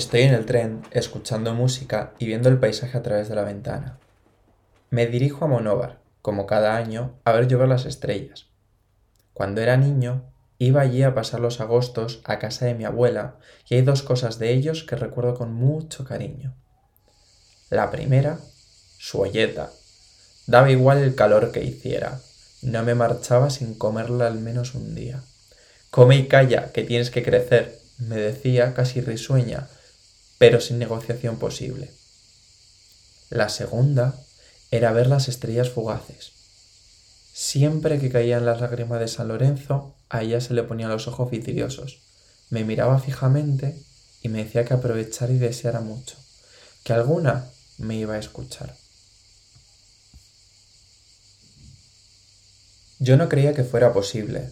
Estoy en el tren, escuchando música y viendo el paisaje a través de la ventana. Me dirijo a Monóvar, como cada año, a ver llover las estrellas. Cuando era niño, iba allí a pasar los agostos a casa de mi abuela y hay dos cosas de ellos que recuerdo con mucho cariño. La primera, su olleta. Daba igual el calor que hiciera, no me marchaba sin comerla al menos un día. Come y calla, que tienes que crecer, me decía casi risueña, pero sin negociación posible. La segunda era ver las estrellas fugaces. Siempre que caían las lágrimas de San Lorenzo, a ella se le ponían los ojos vidriosos. Me miraba fijamente y me decía que aprovechara y deseara mucho, que alguna me iba a escuchar. Yo no creía que fuera posible.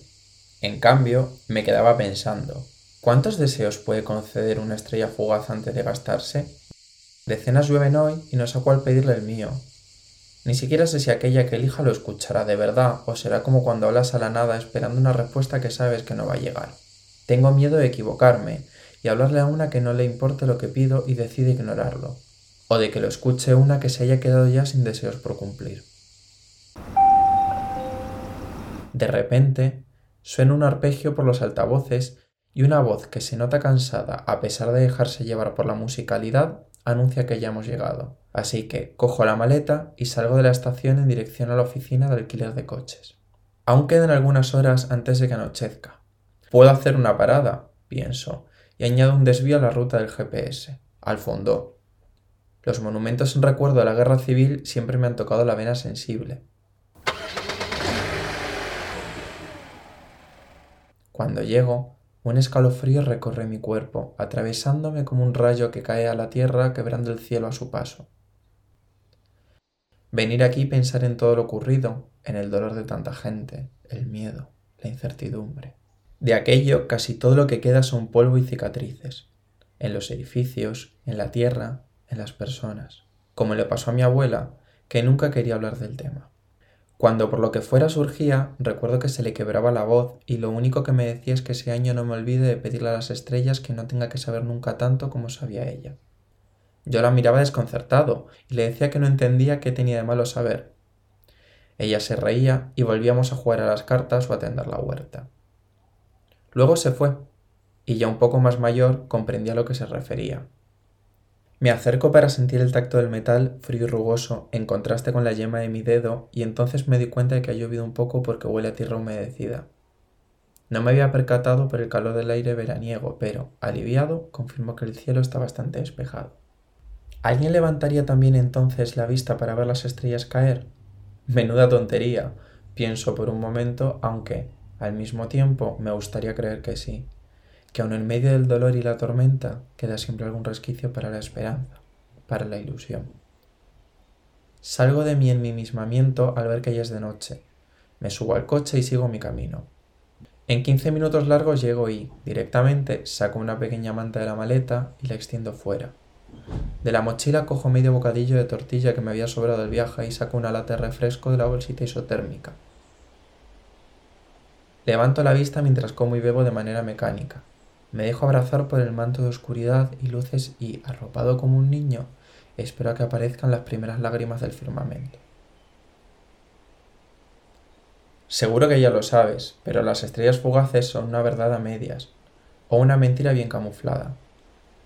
En cambio, me quedaba pensando, ¿Cuántos deseos puede conceder una estrella fugaz antes de gastarse? Decenas llueven hoy y no sé cuál pedirle el mío. Ni siquiera sé si aquella que elija lo escuchará de verdad o será como cuando hablas a la nada esperando una respuesta que sabes que no va a llegar. Tengo miedo de equivocarme y hablarle a una que no le importe lo que pido y decide ignorarlo, o de que lo escuche una que se haya quedado ya sin deseos por cumplir. De repente, suena un arpegio por los altavoces y una voz que se nota cansada a pesar de dejarse llevar por la musicalidad anuncia que ya hemos llegado. Así que cojo la maleta y salgo de la estación en dirección a la oficina de alquiler de coches. Aún quedan algunas horas antes de que anochezca. Puedo hacer una parada, pienso, y añado un desvío a la ruta del GPS, al fondo. Los monumentos en recuerdo de la guerra civil siempre me han tocado la vena sensible. Cuando llego, un escalofrío recorre mi cuerpo, atravesándome como un rayo que cae a la tierra quebrando el cielo a su paso. Venir aquí y pensar en todo lo ocurrido, en el dolor de tanta gente, el miedo, la incertidumbre. De aquello casi todo lo que queda son polvo y cicatrices, en los edificios, en la tierra, en las personas, como le pasó a mi abuela, que nunca quería hablar del tema. Cuando por lo que fuera surgía, recuerdo que se le quebraba la voz y lo único que me decía es que ese año no me olvide de pedirle a las estrellas que no tenga que saber nunca tanto como sabía ella. Yo la miraba desconcertado y le decía que no entendía qué tenía de malo saber. Ella se reía y volvíamos a jugar a las cartas o a tender la huerta. Luego se fue, y ya un poco más mayor comprendía a lo que se refería. Me acerco para sentir el tacto del metal frío y rugoso en contraste con la yema de mi dedo y entonces me di cuenta de que ha llovido un poco porque huele a tierra humedecida. No me había percatado por el calor del aire veraniego, pero, aliviado, confirmó que el cielo está bastante despejado. ¿Alguien levantaría también entonces la vista para ver las estrellas caer? Menuda tontería, pienso por un momento, aunque, al mismo tiempo, me gustaría creer que sí que aun en medio del dolor y la tormenta queda siempre algún resquicio para la esperanza, para la ilusión. Salgo de mi enmimismamiento al ver que ya es de noche. Me subo al coche y sigo mi camino. En quince minutos largos llego y, directamente, saco una pequeña manta de la maleta y la extiendo fuera. De la mochila cojo medio bocadillo de tortilla que me había sobrado del viaje y saco una lata de refresco de la bolsita isotérmica. Levanto la vista mientras como y bebo de manera mecánica. Me dejo abrazar por el manto de oscuridad y luces y, arropado como un niño, espero a que aparezcan las primeras lágrimas del firmamento. Seguro que ya lo sabes, pero las estrellas fugaces son una verdad a medias, o una mentira bien camuflada.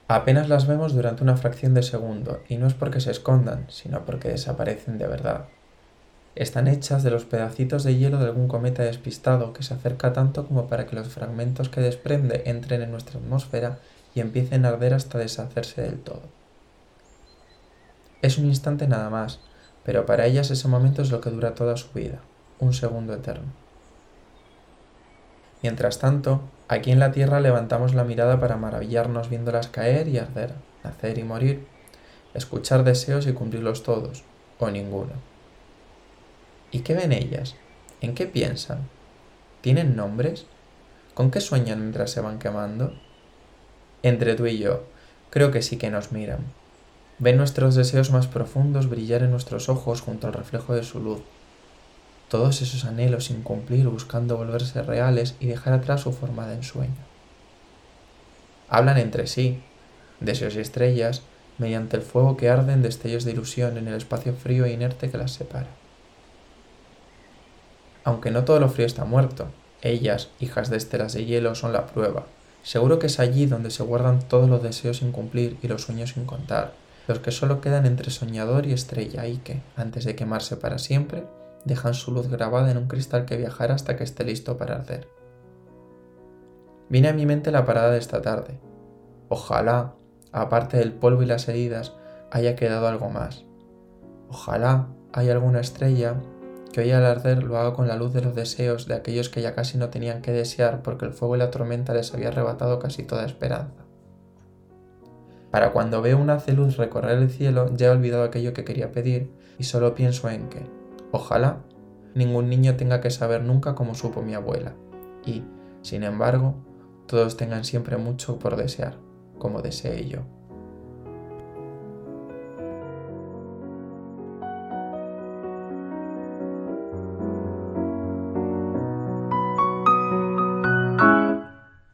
Apenas las vemos durante una fracción de segundo, y no es porque se escondan, sino porque desaparecen de verdad están hechas de los pedacitos de hielo de algún cometa despistado que se acerca tanto como para que los fragmentos que desprende entren en nuestra atmósfera y empiecen a arder hasta deshacerse del todo. Es un instante nada más, pero para ellas ese momento es lo que dura toda su vida, un segundo eterno. Mientras tanto, aquí en la Tierra levantamos la mirada para maravillarnos viéndolas caer y arder, nacer y morir, escuchar deseos y cumplirlos todos, o ninguno. ¿Y qué ven ellas? ¿En qué piensan? ¿Tienen nombres? ¿Con qué sueñan mientras se van quemando? Entre tú y yo, creo que sí que nos miran. Ven nuestros deseos más profundos brillar en nuestros ojos junto al reflejo de su luz. Todos esos anhelos sin cumplir buscando volverse reales y dejar atrás su forma de ensueño. Hablan entre sí, deseos y estrellas, mediante el fuego que arden destellos de ilusión en el espacio frío e inerte que las separa. Aunque no todo lo frío está muerto, ellas, hijas de estelas de hielo, son la prueba. Seguro que es allí donde se guardan todos los deseos sin cumplir y los sueños sin contar, los que solo quedan entre soñador y estrella y que, antes de quemarse para siempre, dejan su luz grabada en un cristal que viajará hasta que esté listo para arder. Viene a mi mente la parada de esta tarde. Ojalá, aparte del polvo y las heridas, haya quedado algo más. Ojalá haya alguna estrella que hoy al arder lo haga con la luz de los deseos de aquellos que ya casi no tenían que desear porque el fuego y la tormenta les había arrebatado casi toda esperanza. Para cuando veo una haz de luz recorrer el cielo ya he olvidado aquello que quería pedir y solo pienso en que, ojalá, ningún niño tenga que saber nunca cómo supo mi abuela y, sin embargo, todos tengan siempre mucho por desear, como deseé yo.